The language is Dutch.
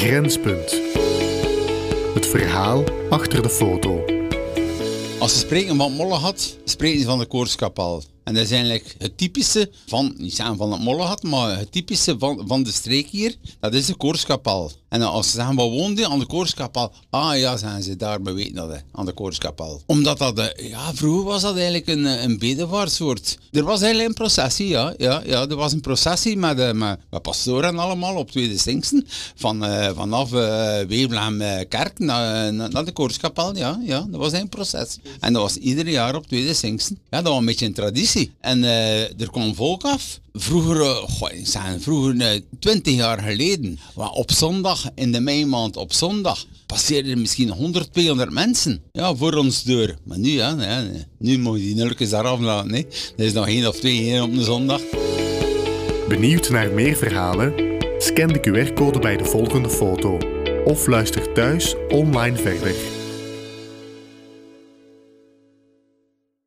Grenspunt. Het verhaal achter de foto. Als ze spreken van Mollehat, spreken ze van de Koorskapel. En dat is eigenlijk het typische van, niet zeggen van het Mollehat, maar het typische van, van de streek hier, dat is de Koorskapel. En als ze zeggen, wat woonde aan de Koorskapel? Ah ja, zijn ze daar, we weten dat, aan de Koorskapel. Omdat dat, eh, ja, vroeger was dat eigenlijk een, eh, een bedevaartsoort. Er was eigenlijk een processie, ja. Ja, ja er was een processie met, eh, met, met pastoren allemaal op Tweede Stinksen. Van, vanaf uh, Wevelhem-kerk naar, naar, de Koorskapel, ja, ja. Dat was een proces. En dat was ieder jaar op Tweede Stinksen. Ja, dat was een beetje een traditie. En eh, er kwam volk af. Vroeger, eh, goh, zeg, vroeger eh, 20 jaar geleden, maar op zondag, in de meimaand op zondag, passeerden er misschien 100, 200 mensen ja, voor ons deur. Maar nu, ja, nu moet je die nulkens daar aflaten. hè. Er is nog één of twee hier op een zondag. Benieuwd naar meer verhalen? Scan de QR-code bij de volgende foto. Of luister thuis online verder.